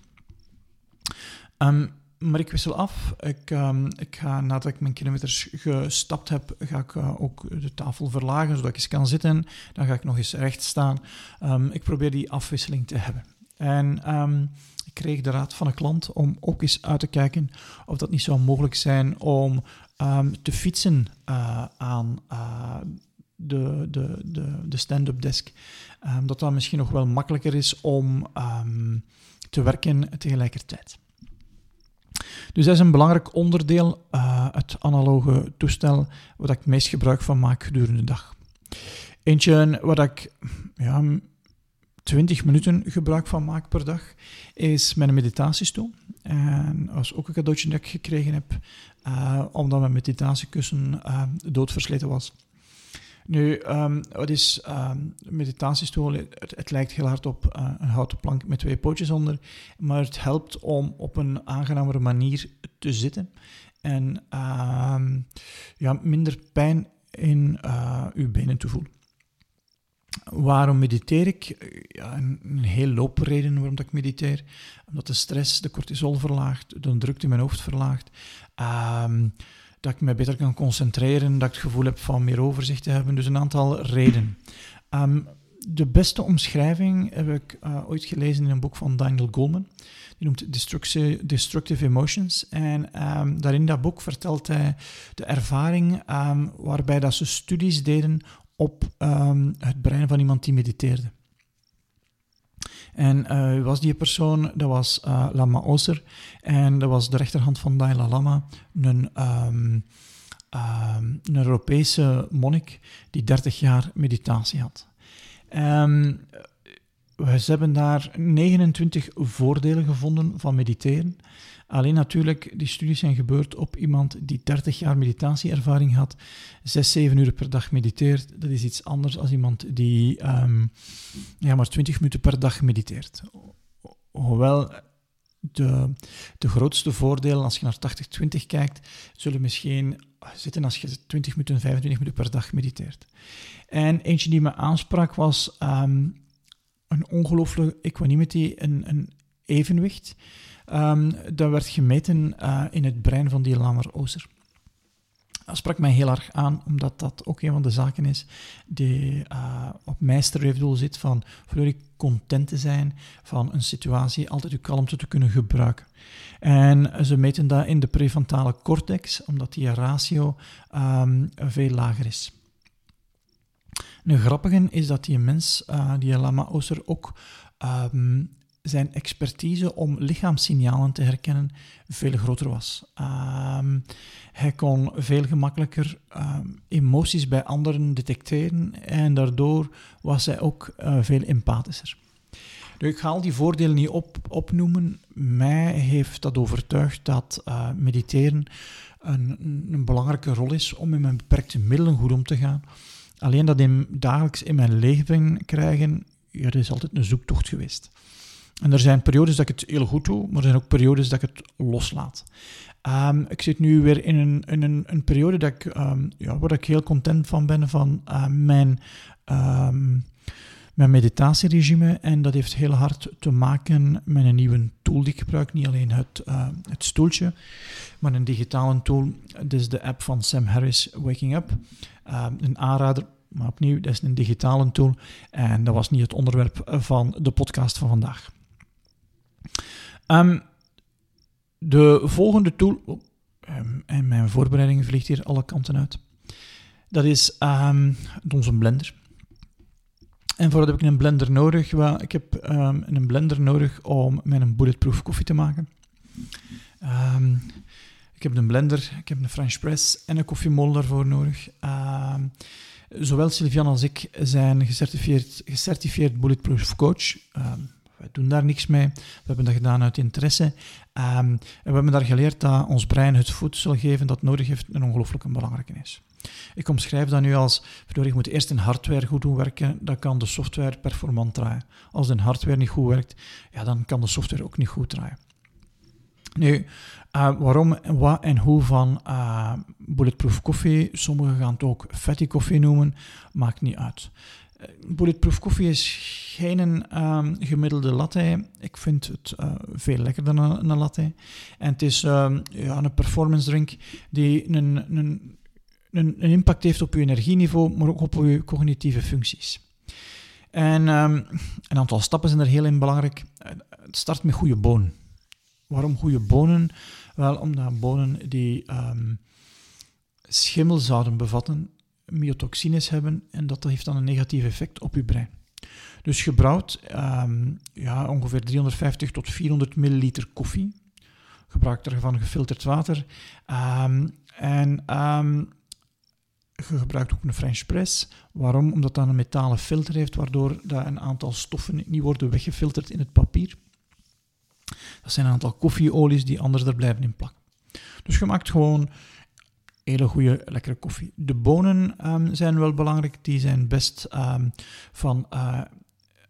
Um, maar ik wissel af. Ik, um, ik ga, nadat ik mijn kilometers gestapt heb, ga ik uh, ook de tafel verlagen, zodat ik eens kan zitten. Dan ga ik nog eens recht staan. Ik probeer die afwisseling te hebben. En ik kreeg de raad van een klant om ook eens uit te kijken of dat niet zou mogelijk zijn om te fietsen uh, aan uh, de, de, de, de stand-up desk. dat dat misschien nog wel makkelijker is om te werken tegelijkertijd. Dus dat is een belangrijk onderdeel, uh, het analoge toestel, waar ik het meest gebruik van maak gedurende de dag. Eentje waar ik ja, 20 minuten gebruik van maak per dag, is mijn meditatiestoel. En dat is ook een cadeautje dat ik gekregen heb, uh, omdat mijn meditatiekussen uh, doodversleten was. Nu, um, wat is um, meditatiestoel? Het, lijkt heel hard op uh, een houten plank met twee pootjes onder, maar het helpt om op een aangenamere manier te zitten en uh, ja, minder pijn in uh, uw benen te voelen. Waarom mediteer ik? Ja, een, heel loop reden waarom dat ik mediteer. Omdat de stress de cortisol verlaagt, de drukte in mijn hoofd verlaagt. Dat ik me beter kan concentreren, dat ik het gevoel heb van meer overzicht te hebben. Dus een aantal redenen. Um, de beste omschrijving heb ik uh, ooit gelezen in een boek van Daniel Goleman. Die noemt Destructive, Emotions. En um, daarin dat boek vertelt hij de ervaring um, waarbij dat ze studies deden op het brein van iemand die mediteerde. En uh, was die persoon? Dat was uh, Lama Oser. En dat was de rechterhand van Dalai Lama, een, um, um, een Europese monnik die 30 jaar meditatie had. Um, we hebben daar 29 voordelen gevonden van mediteren. Alleen natuurlijk, die studies zijn gebeurd op iemand die 30 jaar meditatieervaring had, 6, 7 uur per dag mediteert. Dat is iets anders dan iemand die um, ja, maar 20 minuten per dag mediteert. Hoewel de, de grootste voordelen, als je naar 80-20 kijkt, zullen misschien zitten als je 20 minuten, 25 minuten per dag mediteert. En eentje die me aansprak was um, een ongelooflijke equanimity, een, een evenwicht. Um, dat werd gemeten uh, in het brein van die Lamer Ozer. Dat sprak mij heel erg aan, omdat dat ook een van de zaken is die uh, op mijn streefdoel zit, van ik content te zijn van een situatie, altijd uw kalmte te kunnen gebruiken. En ze meten dat in de prefrontale cortex, omdat die ratio um, veel lager is. Een grappige is dat die mens, uh, die Lama Ozer, ook um, zijn expertise om lichaamssignalen te herkennen veel groter was. Um, hij kon veel gemakkelijker um, emoties bij anderen detecteren en daardoor was hij ook uh, veel empathischer. Ik ga al die voordelen niet op, opnoemen. Mij heeft dat overtuigd dat uh, mediteren een, een, belangrijke rol is om met mijn beperkte middelen goed om te gaan. Alleen dat in, dagelijks in mijn leven krijgen, ja, dat is altijd een zoektocht geweest. En er zijn periodes dat ik het heel goed doe, maar er zijn ook periodes dat ik het loslaat. Um, ik zit nu weer in een, in een, een periode dat ik, um, ja, waar ik heel content van ben van uh, mijn, um, mijn meditatieregime. En dat heeft heel hard te maken met een nieuwe tool die ik gebruik. Niet alleen het, uh, het stoeltje, maar een digitale tool. Dit is de app van Sam Harris, Waking Up. een aanrader, maar opnieuw, dat is een digitale tool. En dat was niet het onderwerp van de podcast van vandaag. Um, de volgende tool. Oh, um, en mijn voorbereiding vliegt hier alle kanten uit. Dat is um, onze blender. En voor dat heb ik een blender nodig. Ik heb een blender nodig om mijn bulletproof koffie te maken. ik heb een blender, ik heb een French press en een koffiemolen daarvoor nodig. zowel Sylvian als ik zijn gecertificeerd, gecertificeerd bulletproof coach. We doen daar niks mee. We hebben dat gedaan uit interesse. Um, en we hebben daar geleerd dat ons brein het voedsel geven dat nodig heeft een ongelooflijk belangrijke is. Ik omschrijf dat nu als, je moet eerst een hardware goed doen werken, dan kan de software performant draaien. Als de hardware niet goed werkt, ja, dan kan de software ook niet goed draaien. Nu, uh, waarom, wat en hoe van uh, bulletproof koffie, sommigen gaan het ook fatty koffie noemen, maakt niet uit. Eh, bulletproof koffie is geen um, gemiddelde latte. Ik vind het uh, veel lekkerder dan een, een, latte. En het is um, ja, een performance drink die een, een, een, impact heeft op je energieniveau, maar ook op je cognitieve functies. En um, een aantal stappen zijn er heel in belangrijk. Het start met goede bonen. Waarom goede bonen? Wel, omdat bonen die schimmel zouden bevatten, myotoxines hebben en dat heeft dan een negatief effect op je brein. Dus gebrouwd um, ja, ongeveer 350 tot 400 milliliter koffie. Gebruik daarvan gefilterd water. Um, en um, je gebruikt ook een French press. Waarom? Omdat dat een metalen filter heeft, waardoor dat een aantal stoffen niet worden weggefilterd in het papier. Dat zijn een aantal koffieolies die anders er blijven in plakken. Dus je maakt gewoon hele goede, lekkere koffie. De bonen um, zijn wel belangrijk. Die zijn best um, van uh,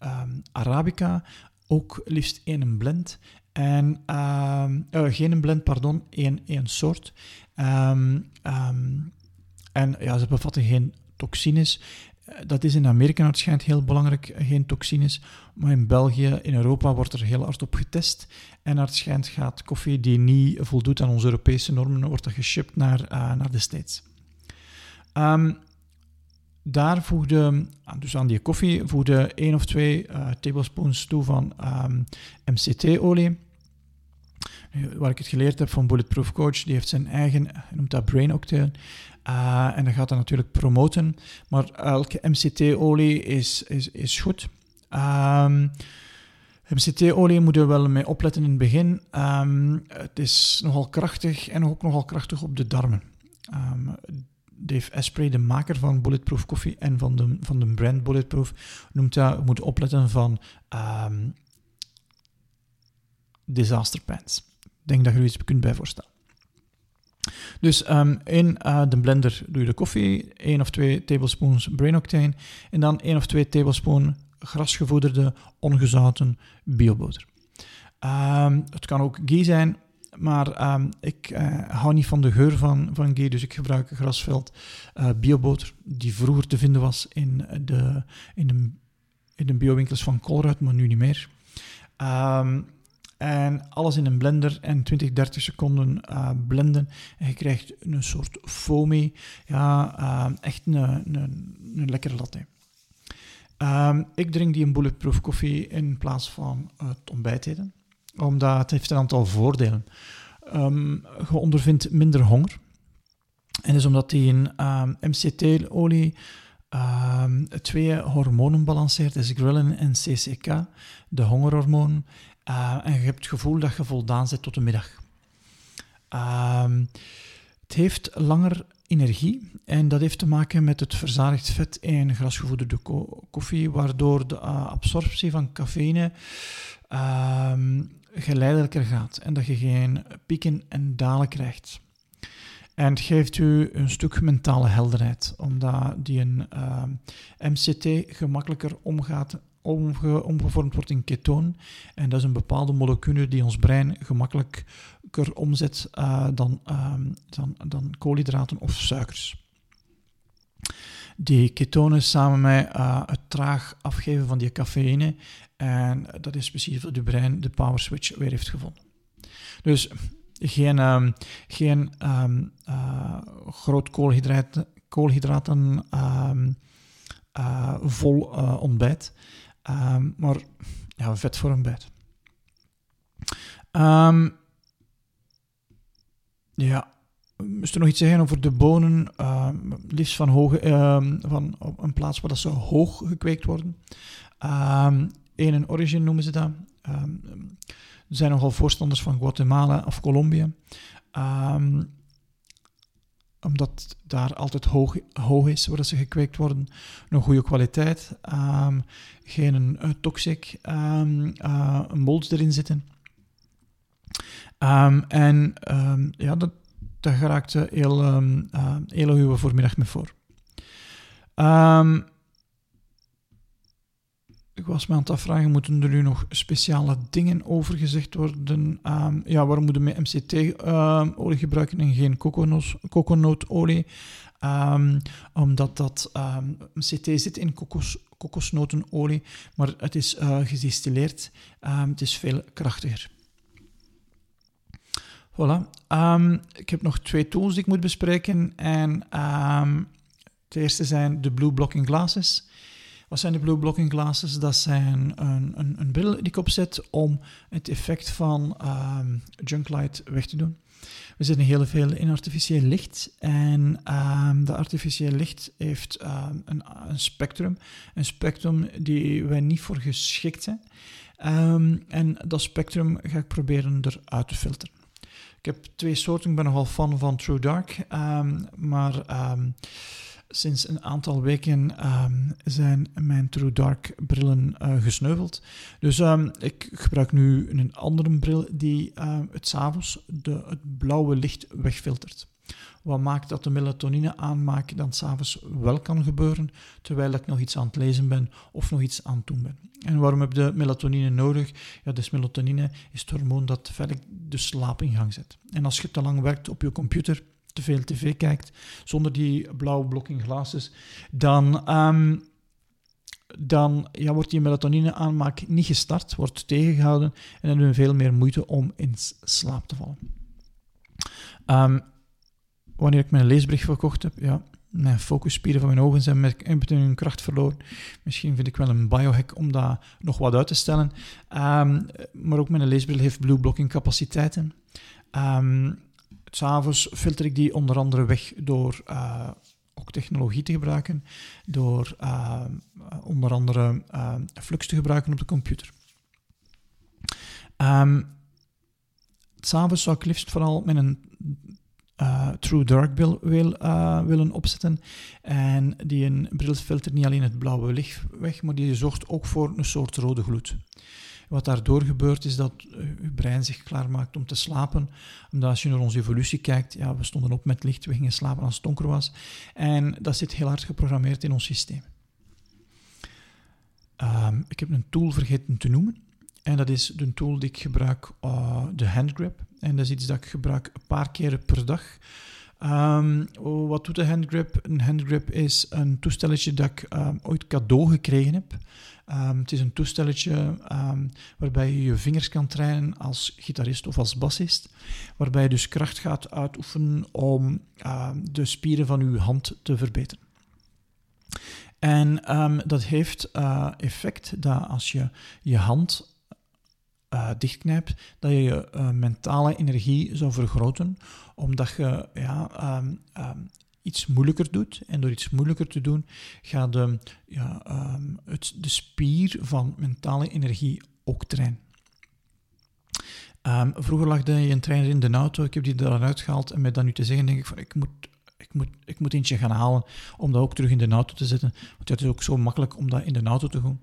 um, Arabica. Ook liefst één blend. En, uh, geen blend, pardon. één, één soort. en ja, ze bevatten geen toxines. Dat is in Amerika waarschijnlijk heel belangrijk, geen toxines. Maar in België, in Europa, wordt er heel hard op getest. En het schijnt gaat koffie die niet voldoet aan onze Europese normen, wordt dat geshipped naar, uh, naar de States. Um, daar voegde, dus aan die koffie, voegde 1 of 2 uh, tablespoons toe van um, ehm, MCT-olie. Waar ik het geleerd heb van Bulletproof Coach, die heeft zijn eigen, hij noemt dat Brain Octane. Uh, en dat gaat dat natuurlijk promoten. Maar elke MCT-olie is, is, is goed. MCT-olie moet je wel mee opletten in het begin. Ehm, het is nogal krachtig en ook nogal krachtig op de darmen. Um, Dave Asprey, de maker van Bulletproof Coffee en van de, van de brand Bulletproof, noemt dat, moet opletten van um, disaster pants. Ik denk dat je er iets kunt bij voorstellen. Dus um, in uh, de blender doe je de koffie, 1 of 2 tablespoons brain octane en dan 1 of 2 tablespoon grasgevoederde, ongezouten bioboter. Um, het kan ook ghee zijn, maar um, ik uh, hou niet van de geur van, van ghee, dus ik gebruik grasveld uh, bioboter, die vroeger te vinden was in de, in de, in de biowinkels van Colruyt, maar nu niet meer. En alles in een blender en 20, 30 seconden uh, blenden. En je krijgt een soort foamy, ja, uh, echt een, een, een lekkere latte. Um, ik drink die een bulletproof koffie in plaats van het ontbijteten, omdat het heeft een aantal voordelen. Um, je ondervindt minder honger. En is omdat die in ehm, MCT-olie um, twee hormonen balanceert, is ghrelin en CCK, de hongerhormoon. Uh, en je hebt het gevoel dat je voldaan zit tot de middag. het heeft langer energie. En dat heeft te maken met het verzadigd vet in grasgevoederde koffie, waardoor de uh, absorptie van cafeïne uh, geleidelijker gaat en dat je geen pieken en dalen krijgt. En het geeft u een stuk mentale helderheid, omdat die een MCT gemakkelijker omgaat, omge, omgevormd wordt in ketoon. En dat is een bepaalde molecule die ons brein gemakkelijker omzet uh, dan, uh, dan, dan koolhydraten of suikers. Die ketonen samen met uh, het traag afgeven van die cafeïne. En dat is precies wat je brein de power switch weer heeft gevonden. Dus geen, um, geen um, uh, groot koolhydraten, koolhydraten vol uh, ontbijt, maar ja, vet voor ontbijt. ja, moest nog iets zeggen over de bonen, liefst van, hoge, van op een plaats waar dat ze hoog gekweekt worden. in een origin noemen ze dat. Er zijn nogal voorstanders van Guatemala of Colombia. Um, omdat daar altijd hoog, hoog is waar ze gekweekt worden. Een goede kwaliteit. Um, geen uh, toxic um, molds erin zitten. en ja, dat, daar geraakt heel, um, uh, heel voormiddag mee voor. Ik was me aan het afvragen, moeten er nu nog speciale dingen over gezegd worden? Um, ja, waarom moeten we MCT-olie gebruiken en geen kokosnootolie? Um, omdat dat MCT zit in kokos, kokosnotenolie, maar het is uh, gedistilleerd. het is veel krachtiger. Voilà. ik heb nog twee tools die ik moet bespreken. En het eerste zijn de Blue Blocking Glasses. Wat zijn de blue blocking glasses? Dat zijn een, een, een bril die ik opzet om het effect van um, junk light weg te doen. We zitten heel veel in artificieel licht en um, dat artificieel licht heeft um, een, een, spectrum. Een spectrum die wij niet voor geschikt zijn. En dat spectrum ga ik proberen eruit te filteren. Ik heb twee soorten. Ik ben nogal fan van True Dark, maar Sinds een aantal weken um, zijn mijn True Dark brillen uh, gesneuveld. Dus um, ik gebruik nu een andere bril die uh, het s'avonds het blauwe licht wegfiltert. Wat maakt dat de melatonine aanmaak dan s'avonds wel kan gebeuren, terwijl ik nog iets aan het lezen ben of nog iets aan het doen ben. En waarom heb je de melatonine nodig? Ja, dus melatonine is het hormoon dat verder de slaap in gang zet. En als je te lang werkt op je computer, te veel tv kijkt, zonder die blauwe blocking glasses, dan, um, dan ja, wordt die melatonine aanmaak niet gestart, wordt tegengehouden en dan hebben we veel meer moeite om in slaap te vallen. Um, wanneer ik mijn leesbericht verkocht heb, ja, mijn focusspieren van mijn ogen zijn met hun kracht verloren. Misschien vind ik wel een biohack om dat nog wat uit te stellen. Um, maar ook mijn leesbril heeft blue blocking capaciteiten. Um, S'avonds filter ik die onder andere weg door uh, ook technologie te gebruiken, door uh, onder andere uh, Flux te gebruiken op de computer. Um, S'avonds zou ik liefst vooral met een True Dark wil, wil willen opzetten. En die een bril filtert niet alleen het blauwe licht weg, maar die zorgt ook voor een soort rode gloed. Wat daardoor gebeurt is dat uh, uw brein zich klaarmaakt om te slapen. Omdat als je naar onze evolutie kijkt, ja, we stonden op met licht, we gingen slapen als het donker was. En dat zit heel hard geprogrammeerd in ons systeem. Um, ik heb een tool vergeten te noemen. En dat is de tool die ik gebruik, uh, de handgrip. En dat is iets dat ik gebruik een paar keren per dag. Um, wat doet de handgrip? Een handgrip is een toestelletje dat ik um, ooit cadeau gekregen heb. Um, het is een toestelletje waarbij je je vingers kan trainen als gitarist of als bassist. Waarbij je dus kracht gaat uitoefenen om de spieren van je hand te verbeteren. En dat heeft uh, effect dat als je je hand uh, dichtknijpt, dat je je uh, mentale energie zou vergroten, omdat je ja, iets moeilijker doet. En door iets moeilijker te doen, gaat de, ja, um, het, de spier van mentale energie ook trainen. vroeger lag je een trainer in de auto, ik heb die eruit gehaald en met dat nu te zeggen, denk ik van ik moet ik moet, ik moet eentje gaan halen om dat ook terug in de auto te zetten. Want het is ook zo makkelijk om dat in de auto te doen.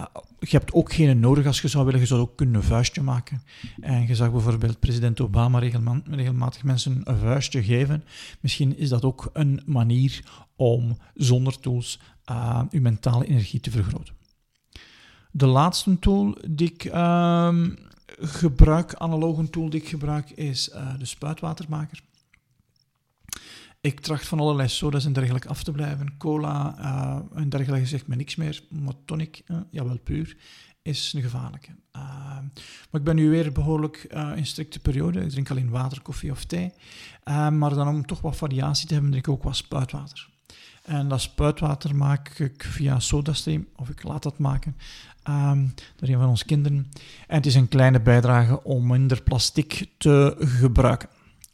Ah, je hebt ook geen nodig als je zou willen. Je zou ook kunnen een vuistje maken. En je zag bijvoorbeeld president Obama regelmatig mensen een vuistje geven. Misschien is dat ook een manier om zonder tools uh, je mentale energie te vergroten. De laatste tool die ik uh, gebruik, analoge tool die ik gebruik, is uh, de spuitwatermaker. Ik tracht van allerlei soda's en dergelijke af te blijven. Cola uh, en dergelijke zegt me niks meer. Maar tonic, uh, jawel puur, is een gevaarlijke. Uh, maar ik ben nu weer behoorlijk uh, in strikte periode. Ik drink alleen water, koffie of thee. maar dan om toch wat variatie te hebben, drink ik ook wat spuitwater. En dat spuitwater maak ik via SodaStream, of ik laat dat maken, um, door een van onze kinderen. En het is een kleine bijdrage om minder plastic te gebruiken.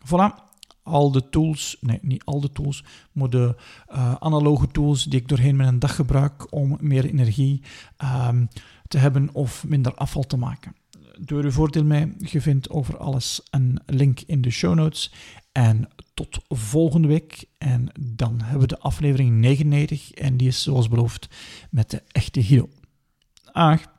Voilà, al de tools, nee, niet al de tools, maar de uh, analoge tools die ik doorheen mijn dag gebruik om meer energie um, te hebben of minder afval te maken. Door uw voordeel mee, je vindt over alles een link in de show notes. En tot volgende week. En dan hebben we de aflevering 99 en die is zoals beloofd met de echte Guido. Ag.